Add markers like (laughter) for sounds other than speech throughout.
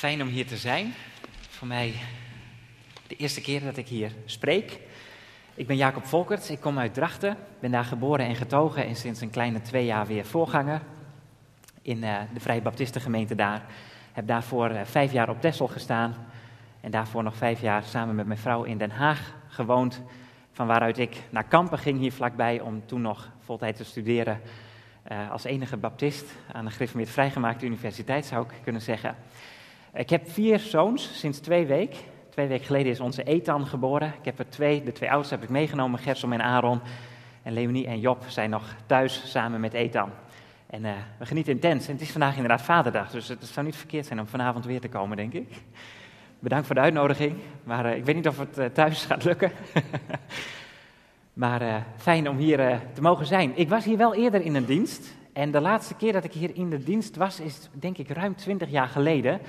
Fijn om hier te zijn. Voor mij de eerste keer dat ik hier spreek. Ik ben Jacob Volkert, ik kom uit Drachten, ben daar geboren en getogen en sinds een kleine twee jaar weer voorganger in uh, de Vrije Baptistengemeente daar. Heb daarvoor uh, vijf jaar op Texel gestaan en daarvoor nog vijf jaar samen met mijn vrouw in Den Haag gewoond. Van waaruit ik naar Kampen ging hier vlakbij om toen nog voltijd te studeren uh, als enige baptist aan de gereformeerd vrijgemaakte universiteit zou ik kunnen zeggen. Ik heb vier zoons sinds twee weken. Twee weken geleden is onze Ethan geboren. Ik heb er twee, de twee oudste heb ik meegenomen, Gersom en Aaron. En Leonie en Job zijn nog thuis samen met Ethan. En uh, we genieten intens. En het is vandaag inderdaad Vaderdag, dus het zou niet verkeerd zijn om vanavond weer te komen, denk ik. Bedankt voor de uitnodiging, maar uh, ik weet niet of het uh, thuis gaat lukken. (laughs) maar fijn om hier te mogen zijn. Ik was hier wel eerder in een dienst. En de laatste keer dat ik hier in de dienst was, is denk ik ruim twintig jaar geleden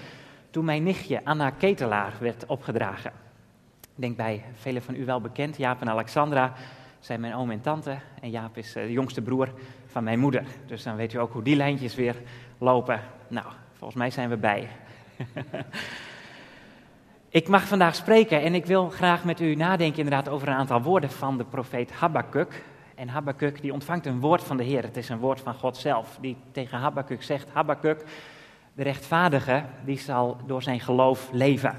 toen mijn nichtje Anna Ketelaar werd opgedragen. Ik denk bij velen van u wel bekend, Jaap en Alexandra zijn mijn oom en tante. En Jaap is eh, de jongste broer van mijn moeder. Dus dan weet u ook hoe die lijntjes weer lopen. Nou, volgens mij zijn we bij. (laughs) ik mag vandaag spreken en ik wil graag met u nadenken inderdaad over een aantal woorden van de profeet Habakkuk. En Habakkuk die ontvangt een woord van de Heer. Het is een woord van God zelf die tegen Habakkuk zegt, Habakkuk, de rechtvaardige, die zal door zijn geloof leven.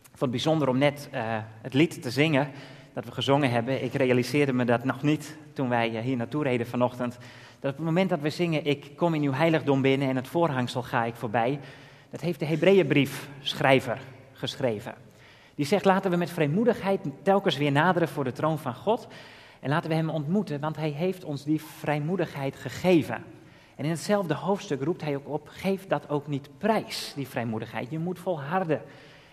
Ik vond het bijzonder om net uh, het lied te zingen dat we gezongen hebben. Ik realiseerde me dat nog niet toen wij uh, hier naartoe reden vanochtend. Dat op het moment dat we zingen, ik kom in uw heiligdom binnen en het voorhangsel ga ik voorbij. Dat heeft de Hebreeënbriefschrijver geschreven. Die zegt, laten we met vrijmoedigheid telkens weer naderen voor de troon van God. En laten we hem ontmoeten, want hij heeft ons die vrijmoedigheid gegeven. En in hetzelfde hoofdstuk roept hij ook op: geef dat ook niet prijs, die vrijmoedigheid. Je moet volharden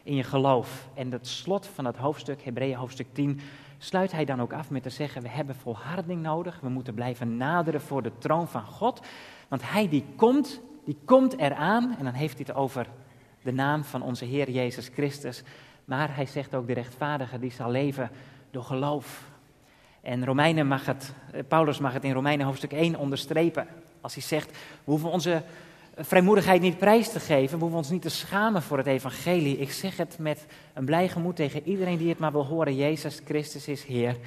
in je geloof. En het slot van het hoofdstuk, Hebreeën hoofdstuk 10, sluit hij dan ook af met te zeggen: we hebben volharding nodig. We moeten blijven naderen voor de troon van God. Want hij die komt, die komt eraan. En dan heeft hij het over de naam van onze Heer Jezus Christus. Maar hij zegt ook: de rechtvaardige die zal leven door geloof. En Romeinen mag het, eh, Paulus mag het in Romeinen hoofdstuk 1 onderstrepen. Als hij zegt, we hoeven onze vrijmoedigheid niet prijs te geven, we hoeven ons niet te schamen voor het evangelie. Ik zeg het met een blij gemoed tegen iedereen die het maar wil horen. Jezus Christus is Heer.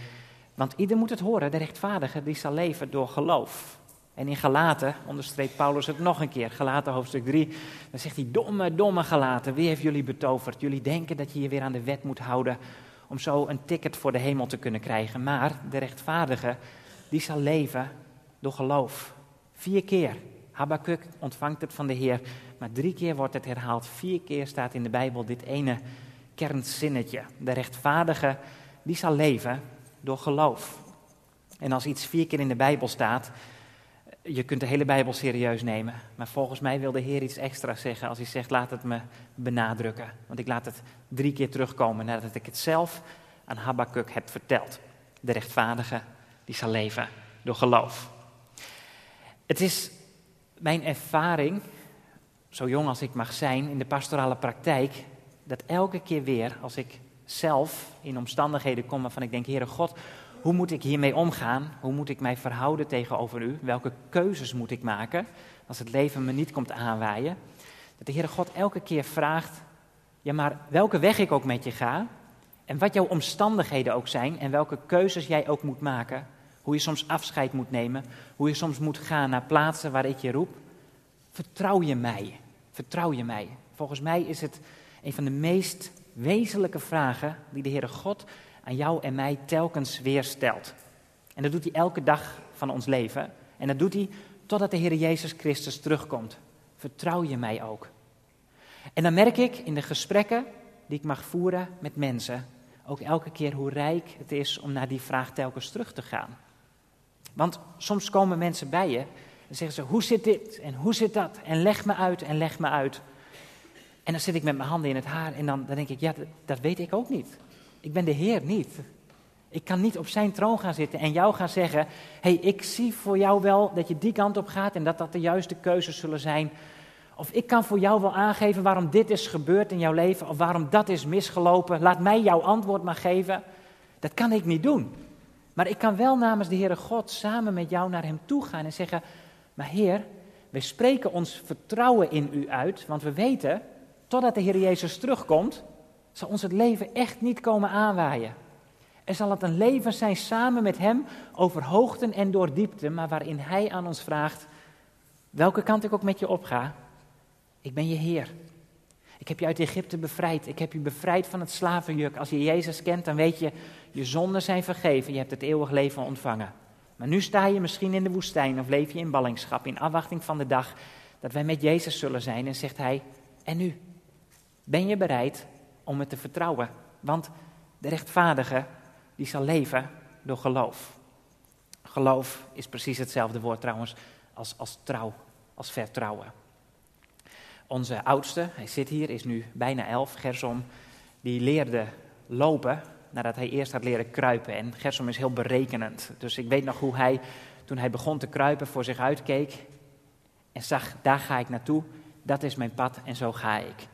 Want ieder moet het horen, de rechtvaardige, die zal leven door geloof. En in Galaten onderstreept Paulus het nog een keer. Galaten hoofdstuk 3, dan zegt hij, domme, domme Galaten, wie heeft jullie betoverd? Jullie denken dat je je weer aan de wet moet houden om zo een ticket voor de hemel te kunnen krijgen. Maar de rechtvaardige, die zal leven door geloof. Vier keer. Habakkuk ontvangt het van de Heer, maar drie keer wordt het herhaald. Vier keer staat in de Bijbel dit ene kernzinnetje. De rechtvaardige, die zal leven door geloof. En als iets vier keer in de Bijbel staat, je kunt de hele Bijbel serieus nemen. Maar volgens mij wil de Heer iets extra zeggen als hij zegt, laat het me benadrukken. Want ik laat het drie keer terugkomen nadat ik het zelf aan Habakkuk heb verteld. De rechtvaardige, die zal leven door geloof. Het is mijn ervaring, zo jong als ik mag zijn, in de pastorale praktijk, dat elke keer weer als ik zelf in omstandigheden kom waarvan ik denk, Heere God, hoe moet ik hiermee omgaan? Hoe moet ik mij verhouden tegenover u? Welke keuzes moet ik maken als het leven me niet komt aanwaaien? Dat de Heere God elke keer vraagt, ja maar welke weg ik ook met je ga en wat jouw omstandigheden ook zijn en welke keuzes jij ook moet maken, hoe je soms afscheid moet nemen, hoe je soms moet gaan naar plaatsen waar ik je roep. Vertrouw je mij? Vertrouw je mij? Volgens mij is het een van de meest wezenlijke vragen die de Heere God aan jou en mij telkens weer stelt. En dat doet hij elke dag van ons leven. En dat doet hij totdat de Heer Jezus Christus terugkomt. Vertrouw je mij ook? En dan merk ik in de gesprekken die ik mag voeren met mensen ook elke keer hoe rijk het is om naar die vraag telkens terug te gaan. Want soms komen mensen bij je en zeggen ze: Hoe zit dit en hoe zit dat? En leg me uit en leg me uit. En dan zit ik met mijn handen in het haar en dan, dan denk ik: Ja, dat, dat weet ik ook niet. Ik ben de Heer niet. Ik kan niet op zijn troon gaan zitten en jou gaan zeggen: hey, ik zie voor jou wel dat je die kant op gaat en dat dat de juiste keuzes zullen zijn. Of ik kan voor jou wel aangeven waarom dit is gebeurd in jouw leven of waarom dat is misgelopen. Laat mij jouw antwoord maar geven. Dat kan ik niet doen. Maar ik kan wel namens de Heere God samen met jou naar Hem toe gaan en zeggen: Maar Heer, wij spreken ons vertrouwen in U uit, want we weten totdat de Heer Jezus terugkomt, zal ons het leven echt niet komen aanwaaien. Er zal het een leven zijn samen met Hem over hoogten en door diepte, maar waarin Hij aan ons vraagt, welke kant ik ook met je opga, ik ben je Heer. Ik heb je uit Egypte bevrijd. Ik heb je bevrijd van het slavenjuk. Als je Jezus kent, dan weet je, je zonden zijn vergeven. Je hebt het eeuwig leven ontvangen. Maar nu sta je misschien in de woestijn of leef je in ballingschap, in afwachting van de dag dat wij met Jezus zullen zijn. En zegt hij, en nu? Ben je bereid om het te vertrouwen? Want de rechtvaardige, die zal leven door geloof. Geloof is precies hetzelfde woord trouwens als, als trouw, als vertrouwen. Onze oudste, hij zit hier, is nu bijna elf, Gersom, die leerde lopen nadat hij eerst had leren kruipen. En Gersom is heel berekenend. Dus ik weet nog hoe hij, toen hij begon te kruipen, voor zich uitkeek en zag, daar ga ik naartoe, dat is mijn pad en zo ga ik.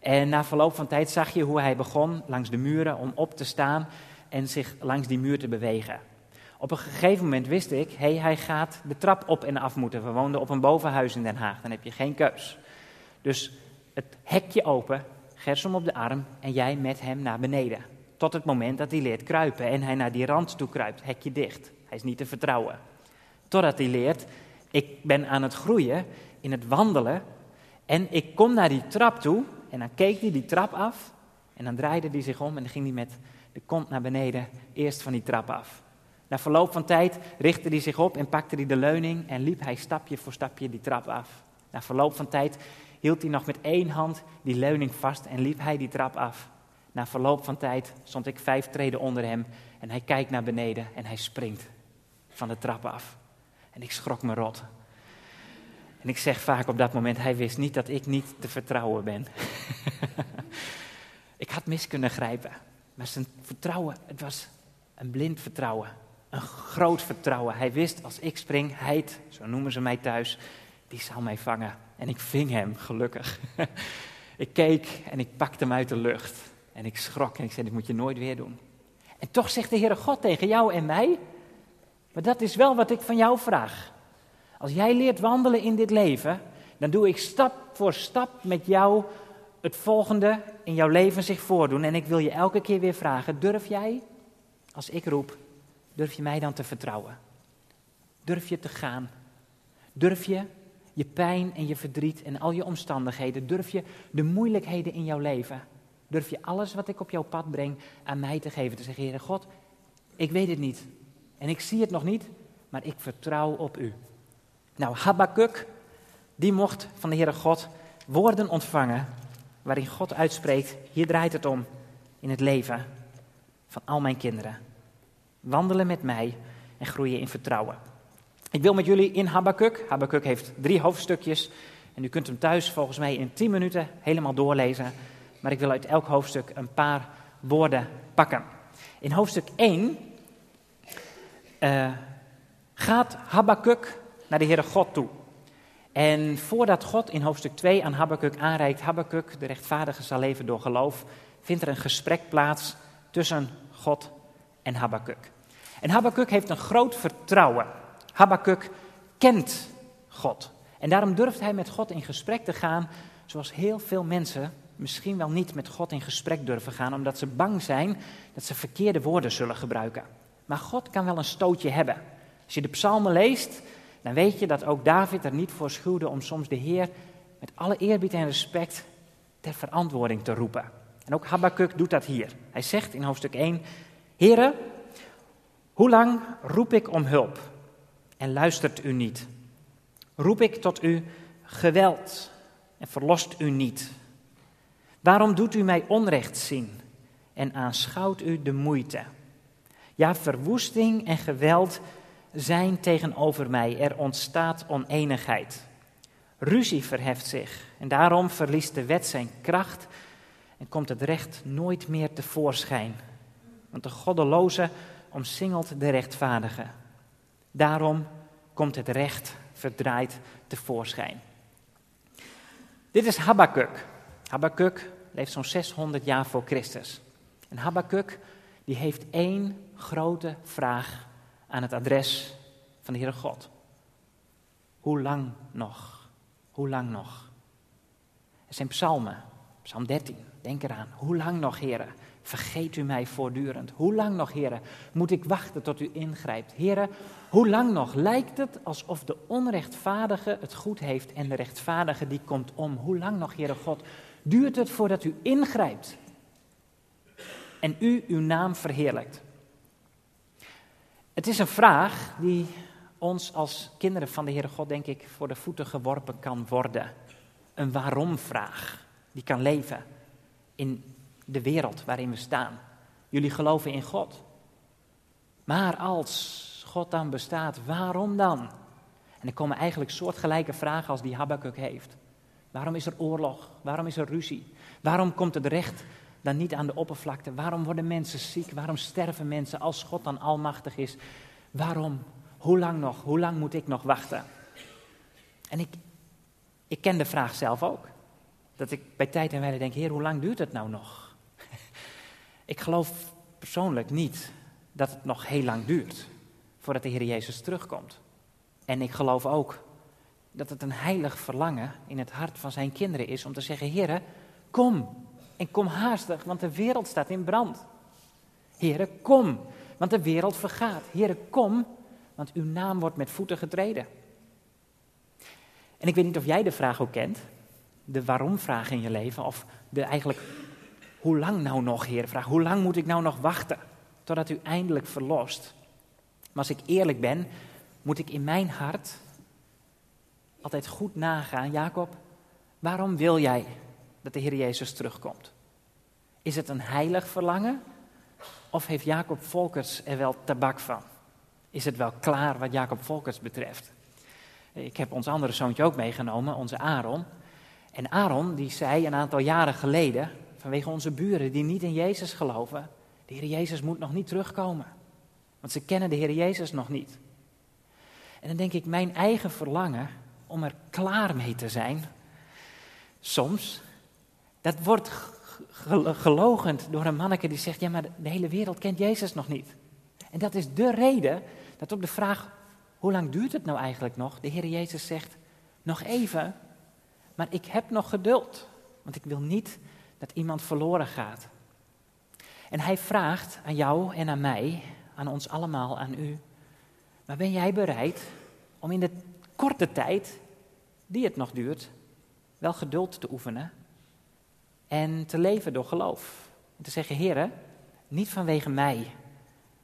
En na verloop van tijd zag je hoe hij begon langs de muren om op te staan en zich langs die muur te bewegen. Op een gegeven moment wist ik, hey, hij gaat de trap op en af moeten. We woonden op een bovenhuis in Den Haag, dan heb je geen keus. Dus het hekje open, Gersom op de arm en jij met hem naar beneden. Tot het moment dat hij leert kruipen en hij naar die rand toe kruipt, hekje dicht. Hij is niet te vertrouwen. Totdat hij leert, ik ben aan het groeien in het wandelen en ik kom naar die trap toe en dan keek hij die trap af en dan draaide hij zich om en dan ging hij met de kont naar beneden eerst van die trap af. Na verloop van tijd richtte hij zich op en pakte hij de leuning en liep hij stapje voor stapje die trap af. Na verloop van tijd hield hij nog met één hand die leuning vast en liep hij die trap af. Na verloop van tijd stond ik vijf treden onder hem en hij kijkt naar beneden en hij springt van de trap af. En ik schrok me rot. En ik zeg vaak op dat moment, hij wist niet dat ik niet te vertrouwen ben. (laughs) ik had mis kunnen grijpen, maar zijn vertrouwen, het was een blind vertrouwen. Een groot vertrouwen. Hij wist, als ik spring, hij, zo noemen ze mij thuis, die zal mij vangen. En ik ving hem, gelukkig. (laughs) ik keek en ik pakte hem uit de lucht. En ik schrok en ik zei, dit moet je nooit weer doen. En toch zegt de Heere God tegen jou en mij, maar dat is wel wat ik van jou vraag. Als jij leert wandelen in dit leven, dan doe ik stap voor stap met jou het volgende in jouw leven zich voordoen. En ik wil je elke keer weer vragen, durf jij, als ik roep, durf je mij dan te vertrouwen? Durf je te gaan? Durf je je pijn en je verdriet en al je omstandigheden? Durf je de moeilijkheden in jouw leven? Durf je alles wat ik op jouw pad breng aan mij te geven? Te zeggen, Heere God, ik weet het niet en ik zie het nog niet, maar ik vertrouw op u. Nou, Habakkuk, die mocht van de Heere God woorden ontvangen waarin God uitspreekt, hier draait het om in het leven van al mijn kinderen. Wandelen met mij en groeien in vertrouwen. Ik wil met jullie in Habakkuk. Habakkuk heeft drie hoofdstukjes. En u kunt hem thuis volgens mij in tien minuten helemaal doorlezen. Maar ik wil uit elk hoofdstuk een paar woorden pakken. In hoofdstuk 1 uh, eh, gaat Habakkuk naar de Heere God toe. En voordat God in hoofdstuk 2 aan Habakkuk aanreikt, Habakkuk, de rechtvaardige, zal leven door geloof, vindt er een gesprek plaats tussen God en Habakkuk. En Habakkuk heeft een groot vertrouwen Habakkuk kent God. En daarom durft hij met God in gesprek te gaan, zoals heel veel mensen misschien wel niet met God in gesprek durven gaan, omdat ze bang zijn dat ze verkeerde woorden zullen gebruiken. Maar God kan wel een stootje hebben. Als je de psalmen leest, dan weet je dat ook David er niet voor schuwde om soms de Heer met alle eerbied en respect ter verantwoording te roepen. En ook Habakkuk doet dat hier. Hij zegt in hoofdstuk 1, Heere, hoe lang roep ik om hulp? en luistert u niet? Roep ik tot u geweld en verlost u niet? Waarom doet u mij onrecht zien en aanschouwt u de moeite? Ja, verwoesting en geweld zijn tegenover mij. Er ontstaat oneenigheid. Ruzie verheft zich en daarom verliest de wet zijn kracht en komt het recht nooit meer tevoorschijn. Want de goddeloze omsingelt de rechtvaardige. Daarom komt het recht verdraaid tevoorschijn. Dit is Habakkuk. Habakkuk leeft zo'n 600 jaar voor Christus. En Habakkuk die heeft één grote vraag aan het adres van de Heere God. Hoe lang nog? Hoe lang nog? Het zijn psalmen. Psalm 13, denk eraan. Hoe lang nog, heren, vergeet u mij voortdurend? Hoe lang nog, heren, moet ik wachten tot u ingrijpt? Heren, hoe lang nog lijkt het alsof de onrechtvaardige het goed heeft en de rechtvaardige die komt om? Hoe lang nog, heren God, duurt het voordat u ingrijpt en u uw naam verheerlijkt? Het is een vraag die ons als kinderen van de Heere God, denk ik, voor de voeten geworpen kan worden. Een waarom-vraag die kan leven in de wereld waarin we staan. Jullie geloven in God. Maar als God dan bestaat, waarom dan? En er komen eigenlijk soortgelijke vragen als die Habakkuk heeft. Waarom is er oorlog? Waarom is er ruzie? Waarom komt het recht dan niet aan de oppervlakte? Waarom worden mensen ziek? Waarom sterven mensen als God dan almachtig is? Waarom? Hoe lang nog? Hoe lang moet ik nog wachten? En ik, ik ken de vraag zelf ook. Dat ik bij tijd en wijle denk, Heer, hoe lang duurt het nou nog? (laughs) ik geloof persoonlijk niet dat het nog heel lang duurt voordat de Heer Jezus terugkomt. En ik geloof ook dat het een heilig verlangen in het hart van zijn kinderen is om te zeggen, Heer, kom en kom haastig, want de wereld staat in brand. Heere, kom, want de wereld vergaat. Heere, kom, want uw naam wordt met voeten getreden. En ik weet niet of jij de vraag ook kent, de waarom-vraag in je leven, of de eigenlijk hoe lang nou nog, Heer, vraag, hoe lang moet ik nou nog wachten totdat u eindelijk verlost? Maar als ik eerlijk ben, moet ik in mijn hart altijd goed nagaan, Jacob, waarom wil jij dat de Heer Jezus terugkomt? Is het een heilig verlangen? Of heeft Jacob Volkers er wel tabak van? Is het wel klaar wat Jacob Volkers betreft? Ik heb ons andere zoontje ook meegenomen, onze Aaron. En Aaron die zei een aantal jaren geleden, vanwege onze buren die niet in Jezus geloven, de Heer Jezus moet nog niet terugkomen. Want ze kennen de Heer Jezus nog niet. En dan denk ik, mijn eigen verlangen om er klaar mee te zijn, soms, dat wordt gelogend door een manneke die zegt, ja maar de hele wereld kent Jezus nog niet. En dat is de reden dat op de vraag, hoe lang duurt het nou eigenlijk nog, de Heer Jezus zegt, nog even, maar ik heb nog geduld, want ik wil niet dat iemand verloren gaat. En hij vraagt aan jou en aan mij, aan ons allemaal, aan u, maar ben jij bereid om in de korte tijd, die het nog duurt, wel geduld te oefenen en te leven door geloof. En te zeggen, heren, niet vanwege mij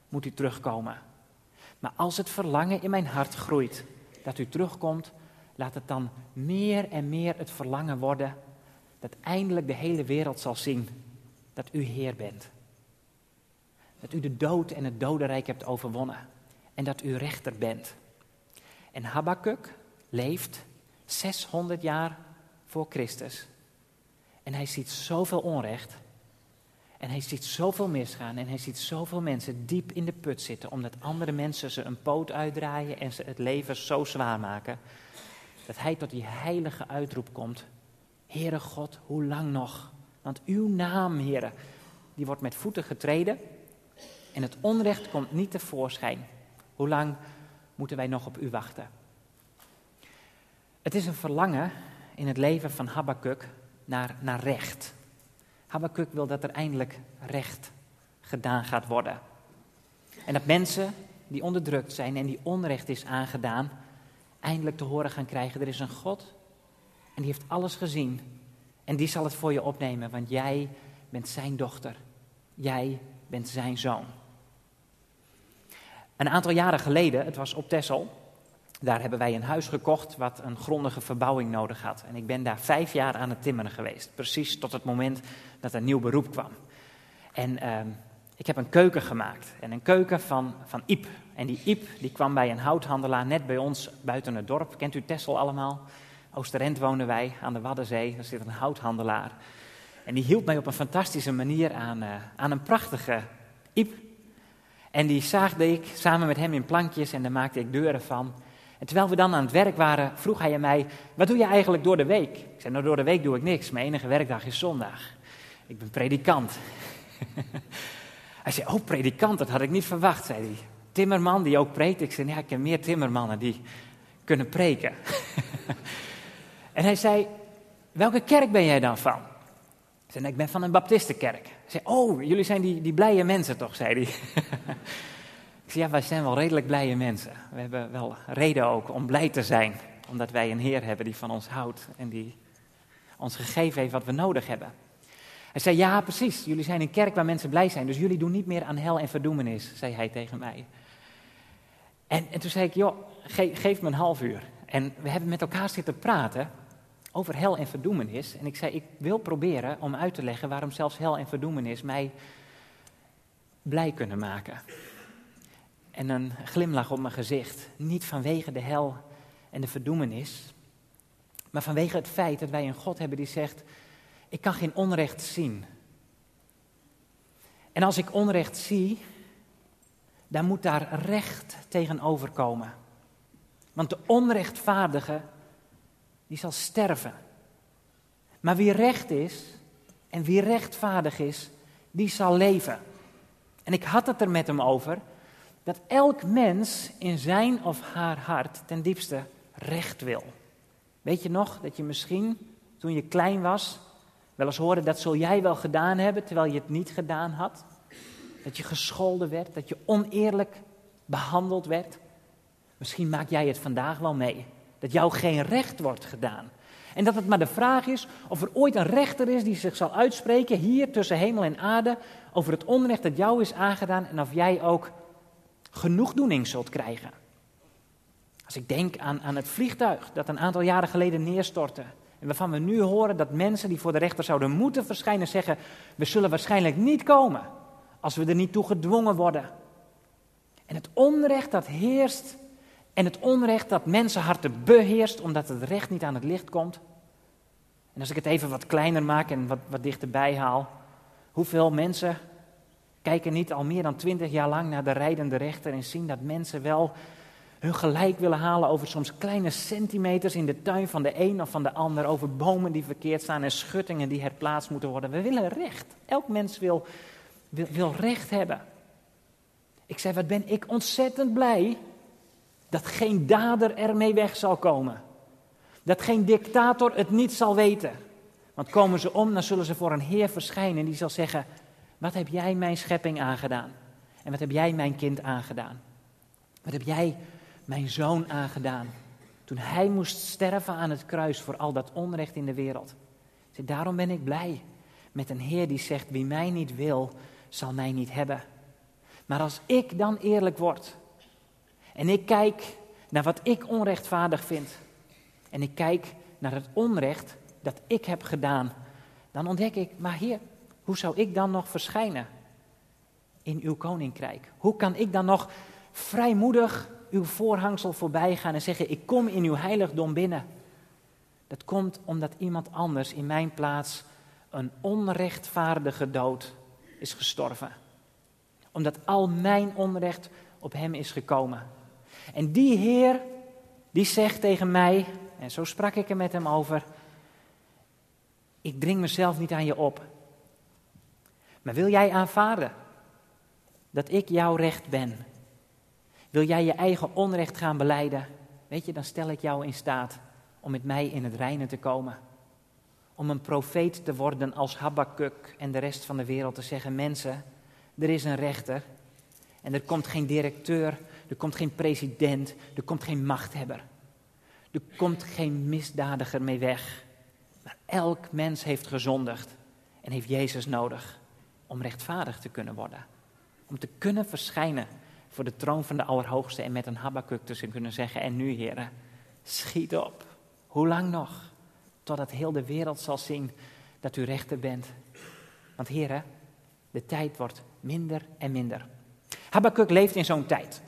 moet u terugkomen. Maar als het verlangen in mijn hart groeit dat u terugkomt, laat het dan meer en meer het verlangen worden dat eindelijk de hele wereld zal zien dat u Heer bent. Dat u de dood en het dodenrijk hebt overwonnen en dat u rechter bent. En Habakkuk leeft 600 jaar voor Christus. En hij ziet zoveel onrecht. En hij ziet zoveel misgaan. En hij ziet zoveel mensen diep in de put zitten. Omdat andere mensen ze een poot uitdraaien en ze het leven zo zwaar maken. Dat hij tot die heilige uitroep komt. Heere God, hoe lang nog? Want uw naam, Heere, die wordt met voeten getreden. En het onrecht komt niet tevoorschijn. Hoe lang moeten wij nog op u wachten? Het is een verlangen in het leven van Habakkuk naar, naar recht. Habakkuk wil dat er eindelijk recht gedaan gaat worden. En dat mensen die onderdrukt zijn en die onrecht is aangedaan, eindelijk te horen gaan krijgen, er is een God en die heeft alles gezien. En die zal het voor je opnemen, want jij bent zijn dochter. Jij bent zijn zoon. Een aantal jaren geleden, het was op Texel, daar hebben wij een huis gekocht wat een grondige verbouwing nodig had. En ik ben daar vijf jaar aan het timmeren geweest. Precies tot het moment dat een nieuw beroep kwam. En ehm, ik heb een keuken gemaakt. En een keuken van, van Iep. En die Iep die kwam bij een houthandelaar net bij ons buiten het dorp. Kent u Tessel allemaal? Oosterend wonen wij, aan de Waddenzee. Daar zit een houthandelaar. En die hielp mij op een fantastische manier aan, uh, aan een prachtige Iep. En die zaagde ik samen met hem in plankjes en daar maakte ik deuren van. En terwijl we dan aan het werk waren, vroeg hij aan mij: Wat doe je eigenlijk door de week? Ik zei: Nou, door de week doe ik niks. Mijn enige werkdag is zondag. Ik ben predikant. (laughs) hij zei: Oh, predikant, dat had ik niet verwacht, zei hij. Timmerman die ook preekt. Ik zei: Ja, ik ken meer timmermannen die kunnen preken. (laughs) en hij zei: Welke kerk ben jij dan van? zei, ik ben van een baptistenkerk. Hij zei, oh, jullie zijn die, die blije mensen toch, zei hij. (laughs) ik zei, ja, wij zijn wel redelijk blije mensen. We hebben wel reden ook om blij te zijn. Omdat wij een Heer hebben die van ons houdt en die ons gegeven heeft wat we nodig hebben. Hij zei, ja, precies, jullie zijn een kerk waar mensen blij zijn. Dus jullie doen niet meer aan hel en verdoemenis, zei hij tegen mij. En, en toen zei ik, joh, geef me een half uur. En we hebben met elkaar zitten praten over hel en verdoemenis. En ik zei, ik wil proberen om uit te leggen waarom zelfs hel en verdoemenis mij blij kunnen maken. En een glimlach op mijn gezicht. Niet vanwege de hel en de verdoemenis, maar vanwege het feit dat wij een God hebben die zegt, ik kan geen onrecht zien. En als ik onrecht zie, dan moet daar recht tegenover komen. Want de onrechtvaardige, die zal sterven. Maar wie recht is en wie rechtvaardig is, die zal leven. En ik had het er met hem over dat elk mens in zijn of haar hart ten diepste recht wil. Weet je nog dat je misschien toen je klein was wel eens hoorde dat zul jij wel gedaan hebben terwijl je het niet gedaan had? Dat je gescholden werd, dat je oneerlijk behandeld werd? Misschien maak jij het vandaag wel mee. Dat jou geen recht wordt gedaan. En dat het maar de vraag is of er ooit een rechter is die zich zal uitspreken hier tussen hemel en aarde over het onrecht dat jou is aangedaan en of jij ook genoegdoening zult krijgen. Als ik denk aan, aan het vliegtuig dat een aantal jaren geleden neerstortte. En waarvan we nu horen dat mensen die voor de rechter zouden moeten verschijnen zeggen: We zullen waarschijnlijk niet komen als we er niet toe gedwongen worden. En het onrecht dat heerst en het onrecht dat mensenharten beheerst omdat het recht niet aan het licht komt. En als ik het even wat kleiner maak en wat, wat dichterbij haal. Hoeveel mensen kijken niet al meer dan twintig jaar lang naar de rijdende rechter en zien dat mensen wel hun gelijk willen halen over soms kleine centimeters in de tuin van de een of van de ander, over bomen die verkeerd staan en schuttingen die herplaatst moeten worden. We willen recht. Elk mens wil, wil, recht hebben. Ik zei, wat ben ik ontzettend blij dat geen dader ermee weg zal komen. Dat geen dictator het niet zal weten. Want komen ze om, dan zullen ze voor een Heer verschijnen en die zal zeggen: Wat heb jij mijn schepping aangedaan? En wat heb jij mijn kind aangedaan? Wat heb jij mijn zoon aangedaan? Toen hij moest sterven aan het kruis voor al dat onrecht in de wereld. Daarom ben ik blij met een Heer die zegt: Wie mij niet wil, zal mij niet hebben. Maar als ik dan eerlijk word en ik kijk naar wat ik onrechtvaardig vind. En ik kijk naar het onrecht dat ik heb gedaan. Dan ontdek ik, maar Heer, hoe zou ik dan nog verschijnen in uw koninkrijk? Hoe kan ik dan nog vrijmoedig uw voorhangsel voorbij gaan en zeggen, ik kom in uw heiligdom binnen? Dat komt omdat iemand anders in mijn plaats een onrechtvaardige dood is gestorven. Omdat al mijn onrecht op hem is gekomen. En die Heer, die zegt tegen mij, en zo sprak ik er met hem over, ik dring mezelf niet aan je op. Maar wil jij aanvaarden dat ik jouw recht ben? Wil jij je eigen onrecht gaan beleiden? Weet je, dan stel ik jou in staat om met mij in het reinen te komen. Om een profeet te worden als Habakkuk en de rest van de wereld te zeggen: Mensen, er is een rechter en er komt geen directeur er komt geen president, er komt geen machthebber. Er komt geen misdadiger mee weg. Maar elk mens heeft gezondigd en heeft Jezus nodig om rechtvaardig te kunnen worden. Om te kunnen verschijnen voor de troon van de Allerhoogste en met een Habakkuk te kunnen zeggen: En nu, heren, schiet op. Hoe lang nog? Totdat heel de wereld zal zien dat u rechter bent. Want, heren, de tijd wordt minder en minder. Habakkuk leeft in zo'n tijd.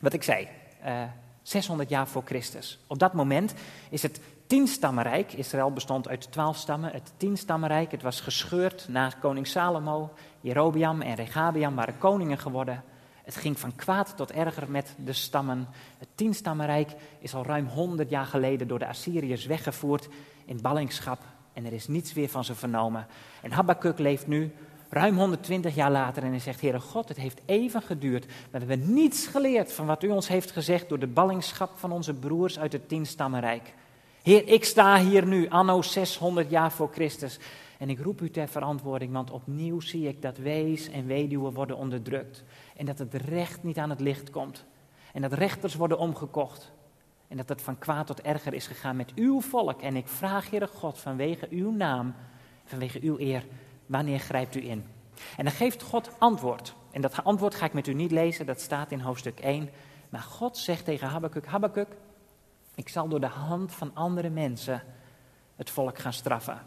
Wat ik zei, uh, eh, 600 jaar voor Christus. Op dat moment is het tienstammenrijk, Israël bestond uit twaalf stammen, het tienstammenrijk, het was gescheurd na koning Salomo, Jerobiam en Regabiam waren koningen geworden. Het ging van kwaad tot erger met de stammen. Het tienstammenrijk is al ruim 100 jaar geleden door de Assyriërs weggevoerd in ballingschap en er is niets weer van ze vernomen. En Habakkuk leeft nu ruim 120 jaar later en hij zegt, Heere God, het heeft even geduurd, maar we hebben niets geleerd van wat u ons heeft gezegd door de ballingschap van onze broers uit het tienstammenrijk. Heer, ik sta hier nu, anno 600 jaar voor Christus, En ik roep u ter verantwoording, want opnieuw zie ik dat wees en weduwen worden onderdrukt. En dat het recht niet aan het licht komt. En dat rechters worden omgekocht. En dat het van kwaad tot erger is gegaan met uw volk. En ik vraag, Heere God, vanwege uw naam, vanwege uw eer, wanneer grijpt u in? En dan geeft God antwoord. En dat antwoord ga ik met u niet lezen, dat staat in hoofdstuk 1. Maar God zegt tegen Habakkuk, Habakkuk, ik zal door de hand van andere mensen het volk gaan straffen.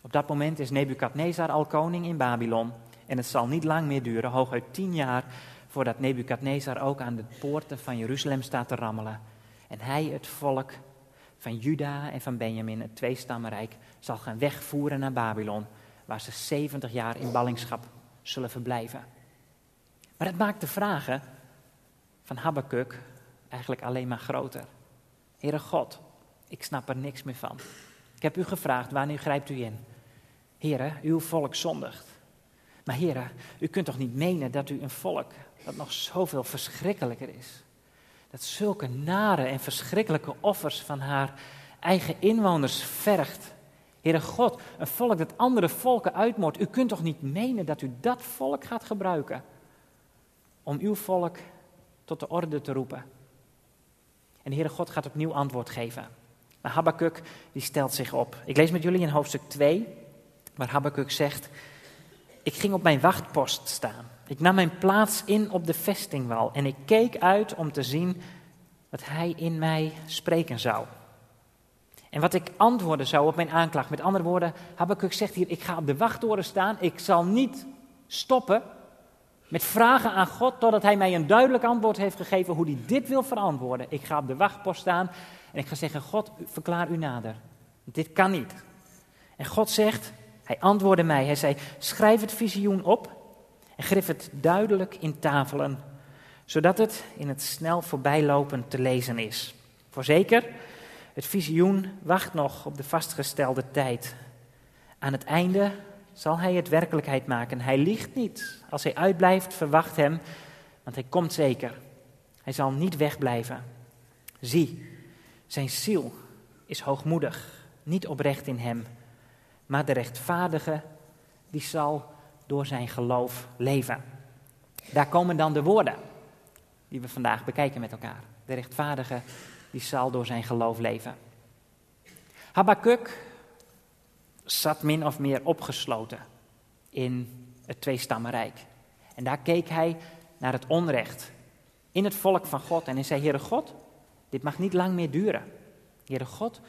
Op dat moment is Nebukadnezar al koning in Babylon. En het zal niet lang meer duren, hooguit tien jaar, voordat Nebukadnezar ook aan de poorten van Jeruzalem staat te rammelen. En hij het volk van Juda en van Benjamin, het tweestammenrijk, zal gaan wegvoeren naar Babylon, waar ze 70 jaar in ballingschap zullen verblijven. Maar het maakt de vragen van Habakkuk eigenlijk alleen maar groter. Heere God, ik snap er niks meer van. Ik heb u gevraagd, wanneer grijpt u in? Heere, uw volk zondigt. Maar heren, u kunt toch niet menen dat u een volk dat nog zoveel verschrikkelijker is. Dat zulke nare en verschrikkelijke offers van haar eigen inwoners vergt. Heere God, een volk dat andere volken uitmoordt. U kunt toch niet menen dat u dat volk gaat gebruiken om uw volk tot de orde te roepen. En de Heere God gaat opnieuw antwoord geven. Maar Habakkuk die stelt zich op. Ik lees met jullie in hoofdstuk 2, waar Habakkuk zegt: Ik ging op mijn wachtpost staan. Ik nam mijn plaats in op de vestingwal en ik keek uit om te zien wat hij in mij spreken zou. En wat ik antwoorden zou op mijn aanklacht. Met andere woorden, Habakkuk zegt hier, ik ga op de wachttoren staan. Ik zal niet stoppen met vragen aan God totdat hij mij een duidelijk antwoord heeft gegeven hoe hij dit wil verantwoorden. Ik ga op de wachtpost staan en ik ga zeggen, God, verklaar u nader. Dit kan niet. En God zegt, hij antwoordde mij, hij zei, schrijf het visioen op en grif het duidelijk in tafelen, zodat het in het snel voorbijlopen te lezen is. Voorzeker, het visioen wacht nog op de vastgestelde tijd. Aan het einde zal hij het werkelijkheid maken. Hij liegt niet. Als hij uitblijft, verwacht hem, want hij komt zeker. Hij zal niet wegblijven. Zie, zijn ziel is hoogmoedig, niet oprecht in hem. Maar de rechtvaardige, die zal door zijn geloof leven. Daar komen dan de woorden die we vandaag bekijken met elkaar. De rechtvaardige, die zal door zijn geloof leven. Habakkuk zat min of meer opgesloten in het tweestammenrijk. En daar keek hij naar het onrecht in het volk van God. En hij zei, Heere God, dit mag niet lang meer duren. Heere God,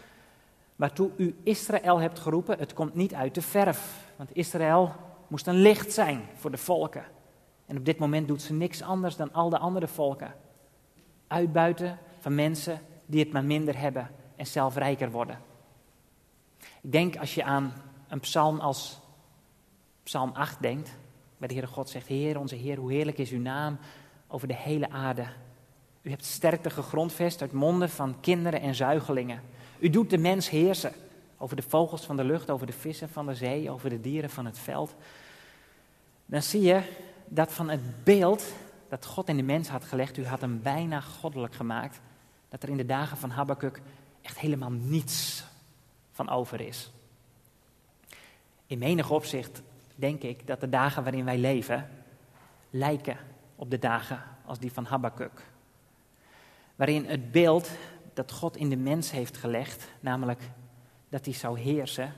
waartoe u Israël hebt geroepen, het komt niet uit de verf. Want Israël moest een licht zijn voor de volken. En op dit moment doet ze niks anders dan al de andere volken. Uitbuiten van mensen die het maar minder hebben en zelf rijker worden. Denk als je aan een psalm als Psalm 8 denkt, waar de Heere God zegt, Heer, onze Heer, hoe heerlijk is uw naam over de hele aarde. U hebt sterkte gegrondvest uit monden van kinderen en zuigelingen. U doet de mens heersen over de vogels van de lucht, over de vissen van de zee, over de dieren van het veld. Dan zie je dat van het beeld dat God in de mens had gelegd, u had hem bijna goddelijk gemaakt, dat er in de dagen van Habakkuk echt helemaal niets van over is. In menig opzicht denk ik dat de dagen waarin wij leven lijken op de dagen als die van Habakkuk. Waarin het beeld dat God in de mens heeft gelegd, namelijk dat hij zou heersen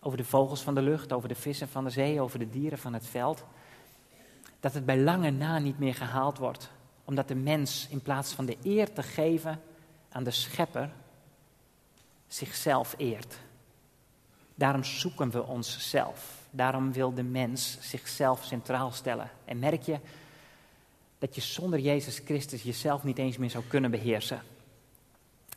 over de vogels van de lucht, over de vissen van de zee, over de dieren van het veld, dat het bij lange na niet meer gehaald wordt, omdat de mens in plaats van de eer te geven aan de schepper, zichzelf eert. Daarom zoeken we onszelf. Daarom wil de mens zichzelf centraal stellen. En merk je dat je zonder Jezus Christus jezelf niet eens meer zou kunnen beheersen.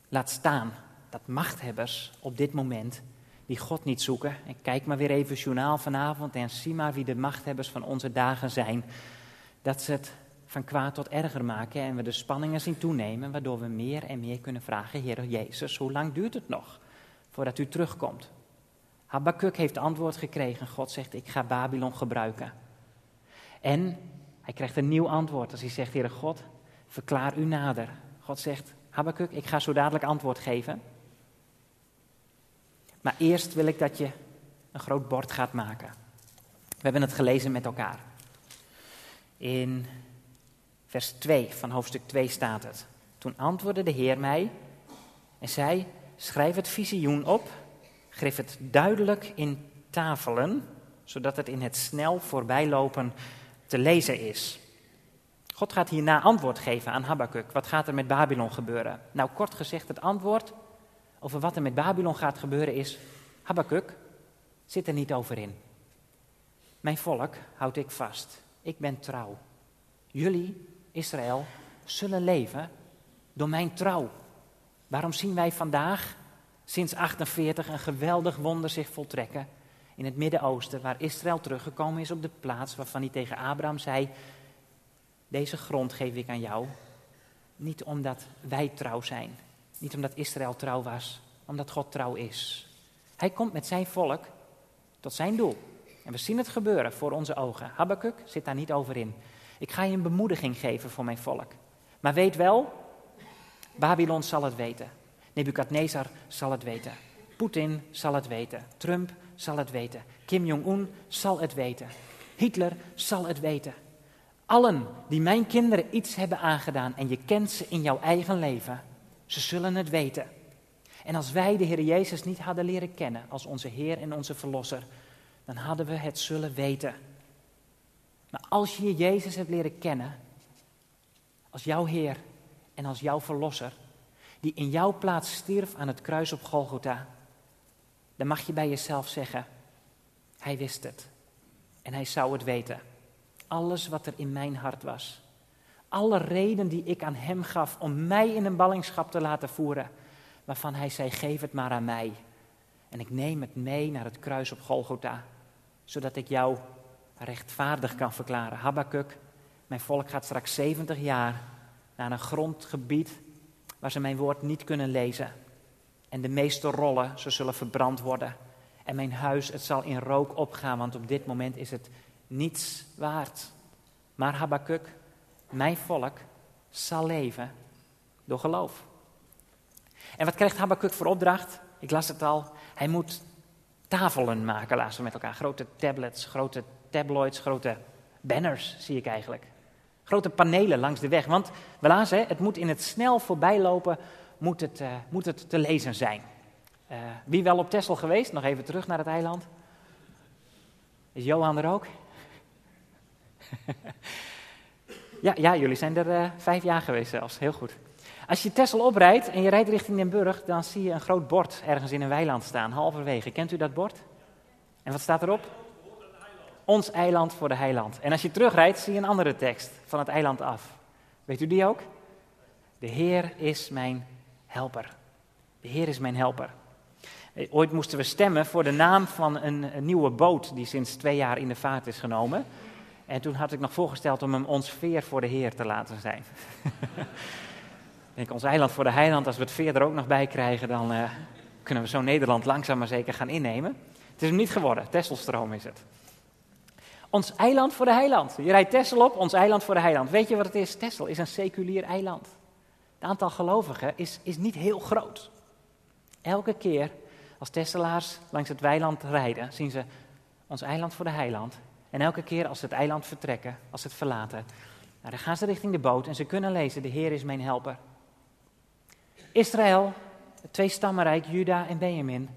Laat staan dat machthebbers op dit moment die God niet zoeken. En kijk maar weer even journaal vanavond en zie maar wie de machthebbers van onze dagen zijn. Dat ze het van kwaad tot erger maken en we de spanningen zien toenemen, waardoor we meer en meer kunnen vragen, Heer Jezus, hoe lang duurt het nog voordat u terugkomt? Habakkuk heeft antwoord gekregen. God zegt, ik ga Babylon gebruiken. En hij krijgt een nieuw antwoord als hij zegt, Heere God, verklaar u nader. God zegt, Habakkuk, ik ga zo dadelijk antwoord geven. Maar eerst wil ik dat je een groot bord gaat maken. We hebben het gelezen met elkaar. In vers 2 van hoofdstuk 2 staat het. Toen antwoordde de Heer mij en zei: Schrijf het visioen op, schrijf het duidelijk in tafelen, zodat het in het snel voorbijlopen te lezen is. God gaat hierna antwoord geven aan Habakkuk. Wat gaat er met Babylon gebeuren? Nou, kort gezegd, het antwoord over wat er met Babylon gaat gebeuren is: Habakkuk, zit er niet over in. Mijn volk houd ik vast. Ik ben trouw. Jullie, Israël, zullen leven door mijn trouw. Waarom zien wij vandaag, sinds 48, een geweldig wonder zich voltrekken in het Midden-Oosten, waar Israël teruggekomen is op de plaats waarvan hij tegen Abraham zei: Deze grond geef ik aan jou. Niet omdat wij trouw zijn, niet omdat Israël trouw was, omdat God trouw is. Hij komt met zijn volk tot zijn doel. En we zien het gebeuren voor onze ogen. Habakkuk zit daar niet over in. Ik ga je een bemoediging geven voor mijn volk. Maar weet wel, Babylon zal het weten. Nebukadnezar zal het weten. Poetin zal het weten. Trump zal het weten. Kim Jong-un zal het weten. Hitler zal het weten. Allen die mijn kinderen iets hebben aangedaan en je kent ze in jouw eigen leven, ze zullen het weten. En als wij de Heer Jezus niet hadden leren kennen als onze Heer en onze Verlosser, dan hadden we het zullen weten. Maar als je Jezus hebt leren kennen, als jouw Heer en als jouw Verlosser, die in jouw plaats stierf aan het kruis op Golgotha, dan mag je bij jezelf zeggen, Hij wist het en Hij zou het weten. Alles wat er in mijn hart was, alle reden die ik aan Hem gaf om mij in een ballingschap te laten voeren, waarvan Hij zei, geef het maar aan mij. En ik neem het mee naar het kruis op Golgotha, zodat ik jou rechtvaardig kan verklaren. Habakkuk, mijn volk gaat straks 70 jaar naar een grondgebied waar ze mijn woord niet kunnen lezen. En de meeste rollen, ze zullen verbrand worden. En mijn huis, het zal in rook opgaan, want op dit moment is het niets waard. Maar Habakkuk, mijn volk, zal leven door geloof. En wat krijgt Habakkuk voor opdracht? Ik las het al. Hij moet tafelen maken, laten we met elkaar. Grote tablets, grote tabloids, grote banners, zie ik eigenlijk. Grote panelen langs de weg. Want we het moet in het snel voorbijlopen, moet het, uh, moet het te lezen zijn. Uh, wie wel op Texel geweest? Nog even terug naar het eiland. Is Johan er ook? (laughs) ja, ja, jullie zijn er uh, vijf jaar geweest zelfs. Heel goed. Als je Texel oprijdt en je rijdt richting Den Burg, dan zie je een groot bord ergens in een weiland staan, halverwege. Kent u dat bord? En wat staat erop? Ons eiland voor de heiland. En als je terugrijdt, zie je een andere tekst van het eiland af. Weet u die ook? De Heer is mijn helper. De Heer is mijn helper. Eh, ooit moesten we stemmen voor de naam van een, nieuwe boot die sinds twee jaar in de vaart is genomen. En toen had ik nog voorgesteld om hem ons veer voor de Heer te laten zijn. (laughs) ik denk, ons eiland voor de heiland, als we het veer er ook nog bij krijgen, dan uh, kunnen we zo Nederland langzaam maar zeker gaan innemen. Het is hem niet geworden, Tesselstroom is het. Ons eiland voor de heiland. Je rijdt Tessel op, ons eiland voor de heiland. Weet je wat het is? Tessel is een seculier eiland. Het aantal gelovigen is, is niet heel groot. Elke keer als Tesselaars langs het weiland rijden, zien ze ons eiland voor de heiland. En elke keer als ze het eiland vertrekken, als ze het verlaten, nou, dan gaan ze richting de boot en ze kunnen lezen, de Heer is mijn helper. Israël, het twee stammenrijk, Juda en Benjamin,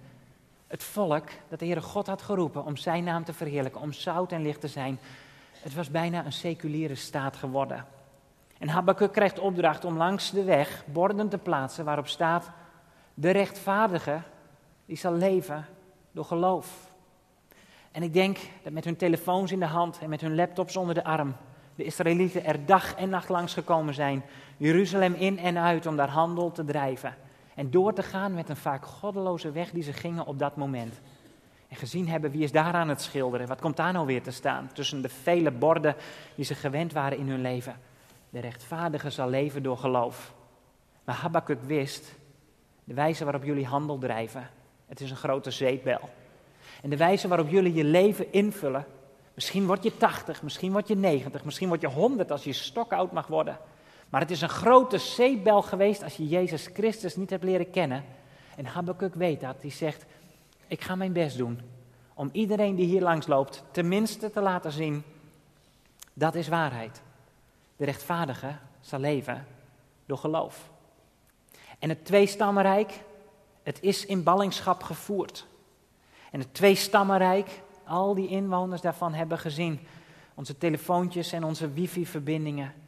het volk dat de Heere God had geroepen om zijn naam te verheerlijken, om zout en licht te zijn, het was bijna een seculiere staat geworden. En Habakkuk krijgt opdracht om langs de weg borden te plaatsen waarop staat, de rechtvaardige, die zal leven door geloof. En ik denk dat met hun telefoons in de hand en met hun laptops onder de arm, de Israëlieten er dag en nacht langs gekomen zijn, Jeruzalem in en uit om daar handel te drijven. En door te gaan met een vaak goddeloze weg die ze gingen op dat moment. En gezien hebben wie is daar aan het schilderen. Wat komt daar nou weer te staan? Tussen de vele borden die ze gewend waren in hun leven. De rechtvaardige zal leven door geloof. Maar Habakkuk wist, de wijze waarop jullie handel drijven, het is een grote zeepbel. En de wijze waarop jullie je leven invullen, misschien word je 80, misschien word je 90, misschien word je 100 als je stokoud mag worden. Maar het is een grote zeepbel geweest als je Jezus Christus niet hebt leren kennen. En Habakkuk weet dat. Die zegt, ik ga mijn best doen Om iedereen die hier langs loopt tenminste te laten zien, dat is waarheid. De rechtvaardige zal leven door geloof. En het tweestammenrijk, het is in ballingschap gevoerd. En het tweestammenrijk, al die inwoners daarvan hebben gezien. Onze telefoontjes en onze wifi-verbindingen.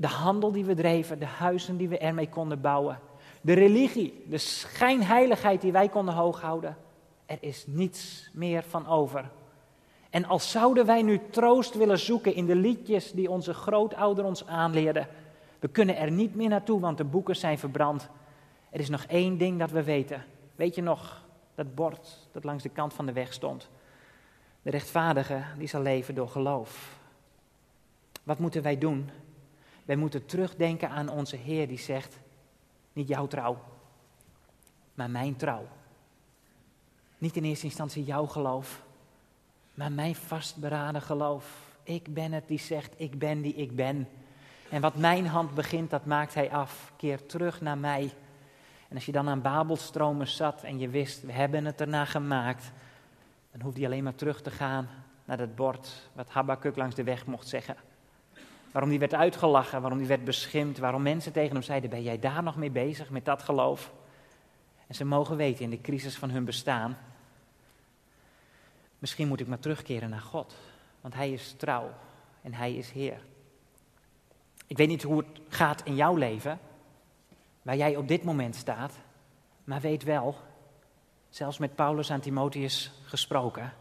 De handel die we dreven, de huizen die we ermee konden bouwen. De religie, de schijnheiligheid die wij konden hooghouden. Er is niets meer van over. En als zouden wij nu troost willen zoeken in de liedjes die onze grootouder ons aanleerden. We kunnen er niet meer naartoe, want de boeken zijn verbrand. Er is nog één ding dat we weten. Weet je nog, dat bord dat langs de kant van de weg stond. De rechtvaardige, die zal leven door geloof. Wat moeten wij doen? Wij moeten terugdenken aan onze Heer die zegt, niet jouw trouw, maar mijn trouw. Niet in eerste instantie jouw geloof, maar mijn vastberaden geloof. Ik ben het die zegt, ik ben die ik ben. En wat mijn hand begint, dat maakt hij af. Keer terug naar mij. En als je dan aan Babelstromen zat en je wist, we hebben het erna gemaakt, dan hoefde je alleen maar terug te gaan naar dat bord wat Habakkuk langs de weg mocht zeggen. Waarom die werd uitgelachen, waarom die werd beschimd, waarom mensen tegen hem zeiden, ben jij daar nog mee bezig met dat geloof? En ze mogen weten in de crisis van hun bestaan, misschien moet ik maar terugkeren naar God, want Hij is trouw en Hij is Heer. Ik weet niet hoe het gaat in jouw leven, waar jij op dit moment staat, maar weet wel, zelfs met Paulus aan Timotheus gesproken,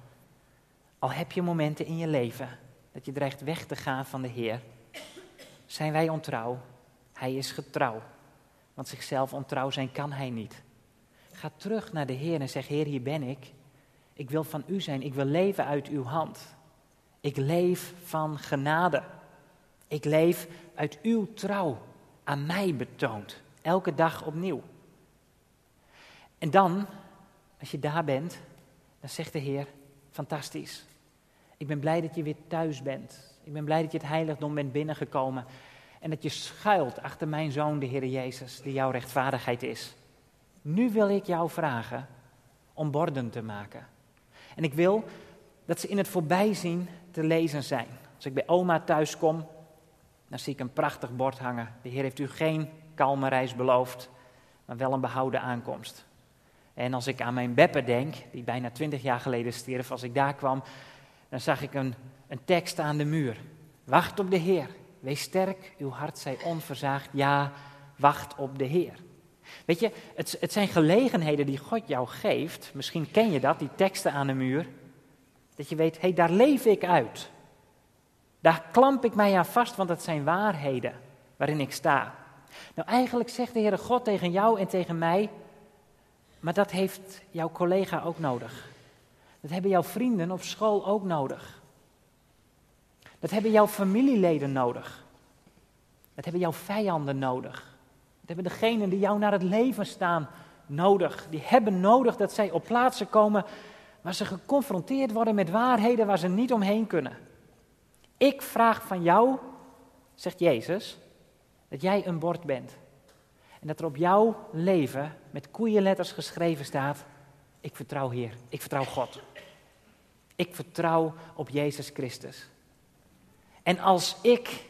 al heb je momenten in je leven dat je dreigt weg te gaan van de Heer, zijn wij ontrouw. Hij is getrouw, want zichzelf ontrouw zijn kan hij niet. Ga terug naar de Heer en zeg, Heer, hier ben ik. Ik wil van u zijn, ik wil leven uit uw hand. Ik leef van genade. Ik leef uit uw trouw aan mij betoond, elke dag opnieuw. En dan, als je daar bent, dan zegt de Heer, fantastisch. Ik ben blij dat je weer thuis bent. Ik ben blij dat je het heiligdom bent binnengekomen. En dat je schuilt achter mijn zoon, de Heer Jezus, die jouw rechtvaardigheid is. Nu wil ik jou vragen om borden te maken. En ik wil dat ze in het voorbijzien te lezen zijn. Als ik bij oma thuis kom, dan zie ik een prachtig bord hangen. De Heer heeft u geen kalme reis beloofd, maar wel een behouden aankomst. En als ik aan mijn Beppe denk, die bijna twintig jaar geleden stierf, als ik daar kwam, dan zag ik een, een tekst aan de muur. Wacht op de Heer. Wees sterk, uw hart zij onverzaagd. Ja, wacht op de Heer. Weet je, het, het zijn gelegenheden die God jou geeft. Misschien ken je dat, die teksten aan de muur. Dat je weet, hé, hey, daar leef ik uit. Daar klamp ik mij aan vast, want het zijn waarheden waarin ik sta. Nou, eigenlijk zegt de Heere God tegen jou en tegen mij, maar dat heeft jouw collega ook nodig. Dat hebben jouw vrienden op school ook nodig. Dat hebben jouw familieleden nodig. Dat hebben jouw vijanden nodig. Dat hebben degenen die jou naar het leven staan nodig. Die hebben nodig dat zij op plaatsen komen waar ze geconfronteerd worden met waarheden waar ze niet omheen kunnen. Ik vraag van jou, zegt Jezus, dat jij een bord bent. En dat er op jouw leven met koeienletters geschreven staat: Ik vertrouw Heer, ik vertrouw God. Ik vertrouw op Jezus Christus. En als ik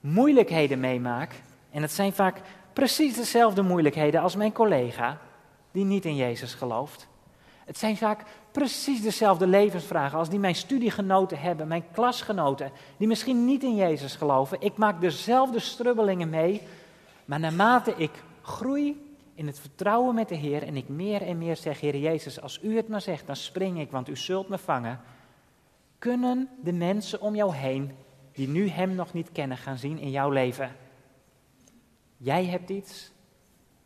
moeilijkheden meemaak, en het zijn vaak precies dezelfde moeilijkheden als mijn collega, die niet in Jezus gelooft. Het zijn vaak precies dezelfde levensvragen als die mijn studiegenoten hebben, mijn klasgenoten, die misschien niet in Jezus geloven. Ik maak dezelfde strubbelingen mee, maar naarmate ik groei in het vertrouwen met de Heer en ik meer en meer zeg, Heer Jezus, als u het maar zegt, dan spring ik, want u zult me vangen, kunnen de mensen om jou heen, die nu Hem nog niet kennen, gaan zien in jouw leven. Jij hebt iets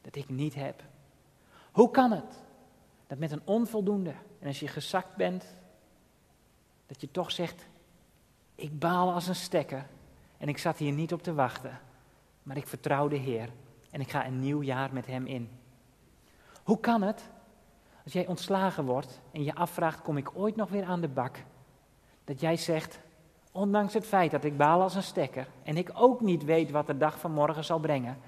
dat ik niet heb. Hoe kan het dat met een onvoldoende, en als je gezakt bent, dat je toch zegt, ik baal als een stekker en ik zat hier niet op te wachten, maar ik vertrouw de Heer en ik ga een nieuw jaar met Hem in. Hoe kan het als jij ontslagen wordt en je afvraagt, kom ik ooit nog weer aan de bak, dat jij zegt, ondanks het feit dat ik baal als een stekker en ik ook niet weet wat de dag van morgen zal brengen,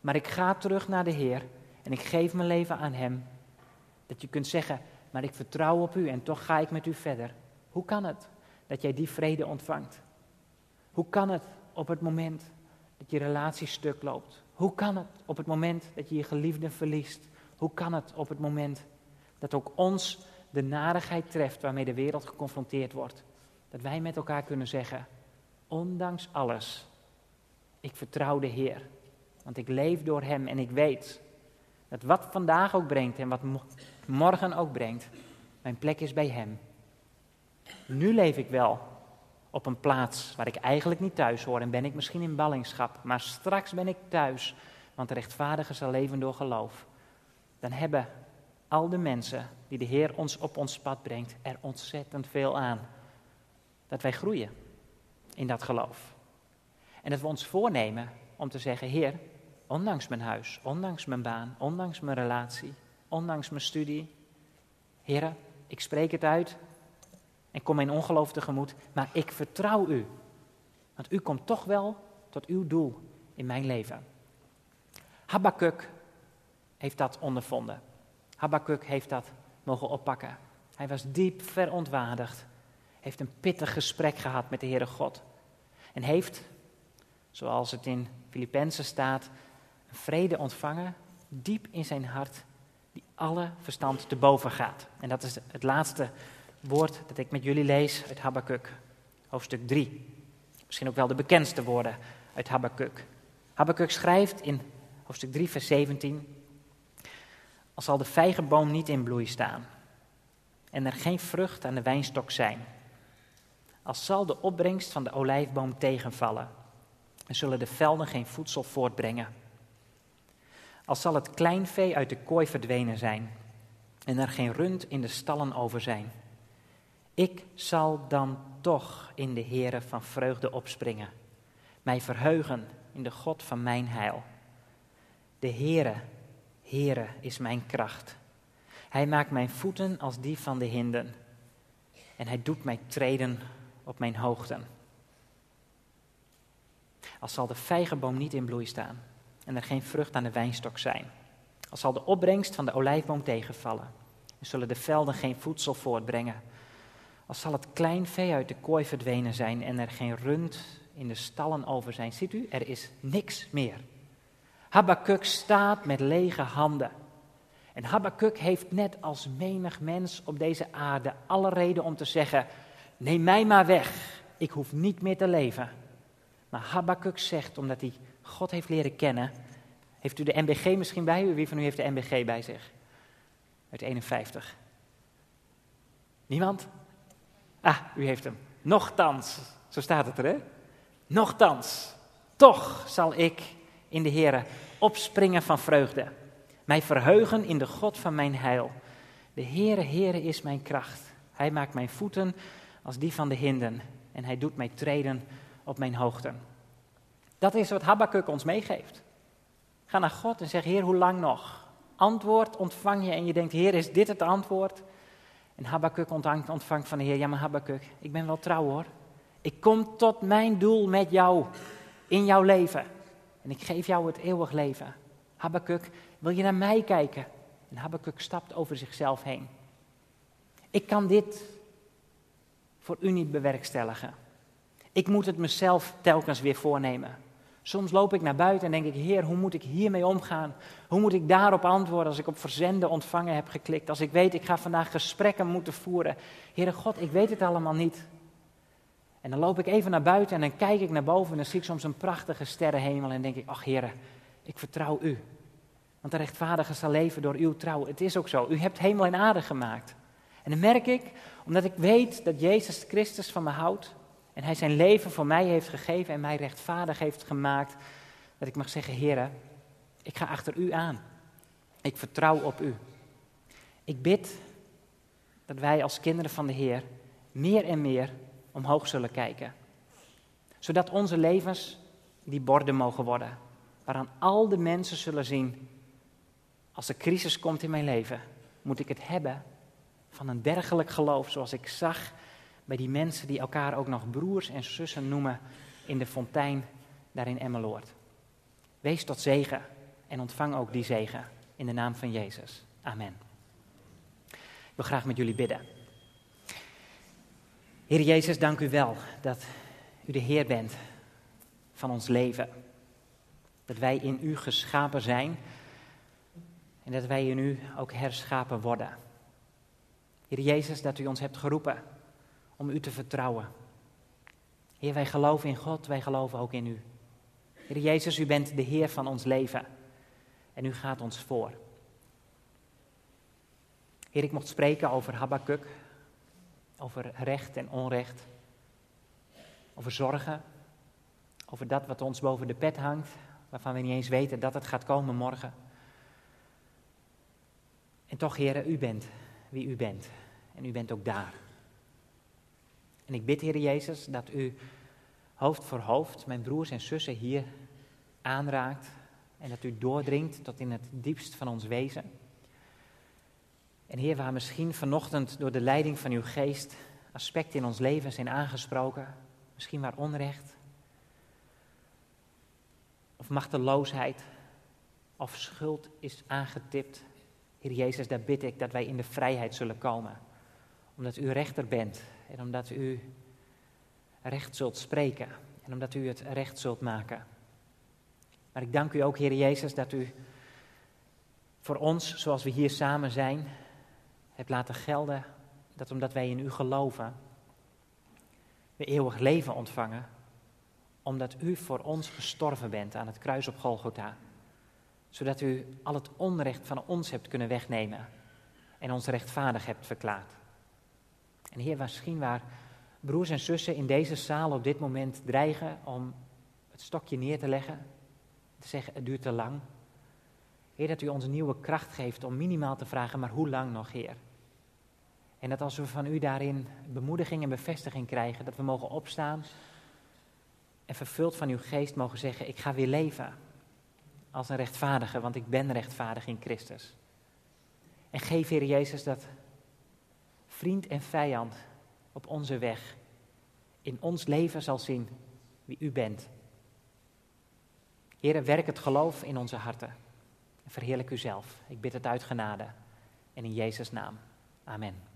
maar ik ga terug naar de Heer en ik geef mijn leven aan Hem, dat je kunt zeggen, maar ik vertrouw op u en toch ga ik met u verder. Hoe kan het dat jij die vrede ontvangt? Hoe kan het op het moment dat je relatie stuk loopt? Hoe kan het op het moment dat je je geliefde verliest? Hoe kan het op het moment dat ook ons de narigheid treft waarmee de wereld geconfronteerd wordt? Dat wij met elkaar kunnen zeggen, ondanks alles, ik vertrouw de Heer. Want ik leef door Hem en ik weet dat wat vandaag ook brengt en wat morgen ook brengt, mijn plek is bij Hem. Nu leef ik wel op een plaats waar ik eigenlijk niet thuis hoor en ben ik misschien in ballingschap, maar straks ben ik thuis, want de rechtvaardige zal leven door geloof. Dan hebben al de mensen die de Heer ons op ons pad brengt er ontzettend veel aan. Dat wij groeien in dat geloof. En dat we ons voornemen om te zeggen, Heer, ondanks mijn huis, ondanks mijn baan, ondanks mijn relatie, ondanks mijn studie, Heer, ik spreek het uit en kom mijn ongeloof tegemoet, maar ik vertrouw u. Want u komt toch wel tot uw doel in mijn leven. Habakkuk heeft dat ondervonden. Habakkuk heeft dat mogen oppakken. Hij was diep verontwaardigd. Heeft een pittig gesprek gehad met de Heere God. En heeft, zoals het in Filippenzen staat, een vrede ontvangen, diep in zijn hart, die alle verstand te boven gaat. En dat is het laatste woord dat ik met jullie lees uit Habakkuk, hoofdstuk 3. Misschien ook wel de bekendste woorden uit Habakkuk. Habakkuk schrijft in hoofdstuk 3, vers 17. Als zal de vijgenboom niet in bloei staan en er geen vrucht aan de wijnstok zijn. Als zal de opbrengst van de olijfboom tegenvallen en zullen de velden geen voedsel voortbrengen. Als zal het kleinvee uit de kooi verdwenen zijn en er geen rund in de stallen over zijn. Ik zal dan toch in de Heere van vreugde opspringen, mij verheugen in de God van mijn heil. De Heere, Heere is mijn kracht. Hij maakt mijn voeten als die van de hinden en hij doet mij treden op mijn hoogten. Als zal de vijgenboom niet in bloei staan en er geen vrucht aan de wijnstok zijn. Als zal de opbrengst van de olijfboom tegenvallen en zullen de velden geen voedsel voortbrengen. Als zal het kleinvee uit de kooi verdwenen zijn en er geen rund in de stallen over zijn. Ziet u, er is niks meer. Habakkuk staat met lege handen. En Habakkuk heeft net als menig mens op deze aarde alle reden om te zeggen: Neem mij maar weg, ik hoef niet meer te leven. Maar Habakkuk zegt, omdat hij God heeft leren kennen. Heeft u de MBG misschien bij u? Wie van u heeft de MBG bij zich? Uit 51. Niemand? Ah, u heeft hem. Nochtans, zo staat het er, hè? Nochtans, toch zal ik in de Heer opspringen van vreugde. Mij verheugen in de God van mijn heil. De Heere, Heere is mijn kracht. Hij maakt mijn voeten als die van de hinden. En hij doet mij treden op mijn hoogten. Dat is wat Habakkuk ons meegeeft. Ga naar God en zeg, Heer, hoe lang nog? Antwoord ontvang je en je denkt, Heer, is dit het antwoord? En Habakkuk ontvangt, ontvangt van de Heer, ja maar Habakkuk, ik ben wel trouw hoor. Ik kom tot mijn doel met jou, in jouw leven. En ik geef jou het eeuwig leven. Habakkuk, wil je naar mij kijken? En Habakkuk stapt over zichzelf heen. Ik kan dit voor u niet bewerkstelligen. Ik moet het mezelf telkens weer voornemen. Soms loop ik naar buiten en denk ik, Heer, hoe moet ik hiermee omgaan? Hoe moet ik daarop antwoorden als ik op verzenden ontvangen heb geklikt? Als ik weet, ik ga vandaag gesprekken moeten voeren. Heere God, ik weet het allemaal niet. En dan loop ik even naar buiten en dan kijk ik naar boven en dan zie ik soms een prachtige sterrenhemel en denk ik, ach Heer, ik vertrouw U. Want de rechtvaardige zal leven door uw trouw. Het is ook zo, U hebt hemel en aarde gemaakt. En dan merk ik, omdat ik weet dat Jezus Christus van me houdt, en hij zijn leven voor mij heeft gegeven en mij rechtvaardig heeft gemaakt. Dat ik mag zeggen, Heer, ik ga achter u aan. Ik vertrouw op u. Ik bid dat wij als kinderen van de Heer meer en meer omhoog zullen kijken. Zodat onze levens die borden mogen worden. Waaraan al de mensen zullen zien, als er crisis komt in mijn leven, moet ik het hebben van een dergelijk geloof zoals ik zag bij die mensen die elkaar ook nog broers en zussen noemen in de fontein daar in Emmeloord. Wees tot zegen en ontvang ook die zegen in de naam van Jezus. Amen. Ik wil graag met jullie bidden. Heer Jezus, dank u wel dat u de Heer bent van ons leven. Dat wij in u geschapen zijn en dat wij in u ook herschapen worden. Heer Jezus, dat u ons hebt geroepen om u te vertrouwen. Heer, wij geloven in God, wij geloven ook in u. Heer Jezus, u bent de Heer van ons leven en u gaat ons voor. Heer, ik mocht spreken over Habakkuk, over recht en onrecht, over zorgen, over dat wat ons boven de pet hangt, waarvan we niet eens weten dat het gaat komen morgen. En toch, Heer, u bent wie u bent en u bent ook daar. En ik bid, Heer Jezus, dat u hoofd voor hoofd mijn broers en zussen hier aanraakt en dat u doordringt tot in het diepst van ons wezen. En Heer, waar misschien vanochtend door de leiding van uw geest aspecten in ons leven zijn aangesproken, misschien waar onrecht, of machteloosheid, of schuld is aangetipt. Heer Jezus, daar bid ik dat wij in de vrijheid zullen komen. Omdat u rechter bent en omdat u recht zult spreken en omdat u het recht zult maken. Maar ik dank u ook, Heer Jezus, dat u voor ons, zoals we hier samen zijn, hebt laten gelden dat omdat wij in u geloven, we eeuwig leven ontvangen, omdat u voor ons gestorven bent aan het kruis op Golgotha, zodat u al het onrecht van ons hebt kunnen wegnemen en ons rechtvaardig hebt verklaard. En Heer, misschien waar broers en zussen in deze zaal op dit moment dreigen om het stokje neer te leggen, te zeggen het duurt te lang. Heer, dat u ons nieuwe kracht geeft om minimaal te vragen, maar hoe lang nog, Heer? En dat als we van u daarin bemoediging en bevestiging krijgen, dat we mogen opstaan en vervuld van uw geest mogen zeggen, ik ga weer leven als een rechtvaardige, want ik ben rechtvaardig in Christus. En geef, Heer Jezus, dat vriend en vijand op onze weg in ons leven zal zien wie u bent. Heer, werk het geloof in onze harten. Verheerlijk u zelf. Ik bid het uit genade. En in Jezus' naam. Amen.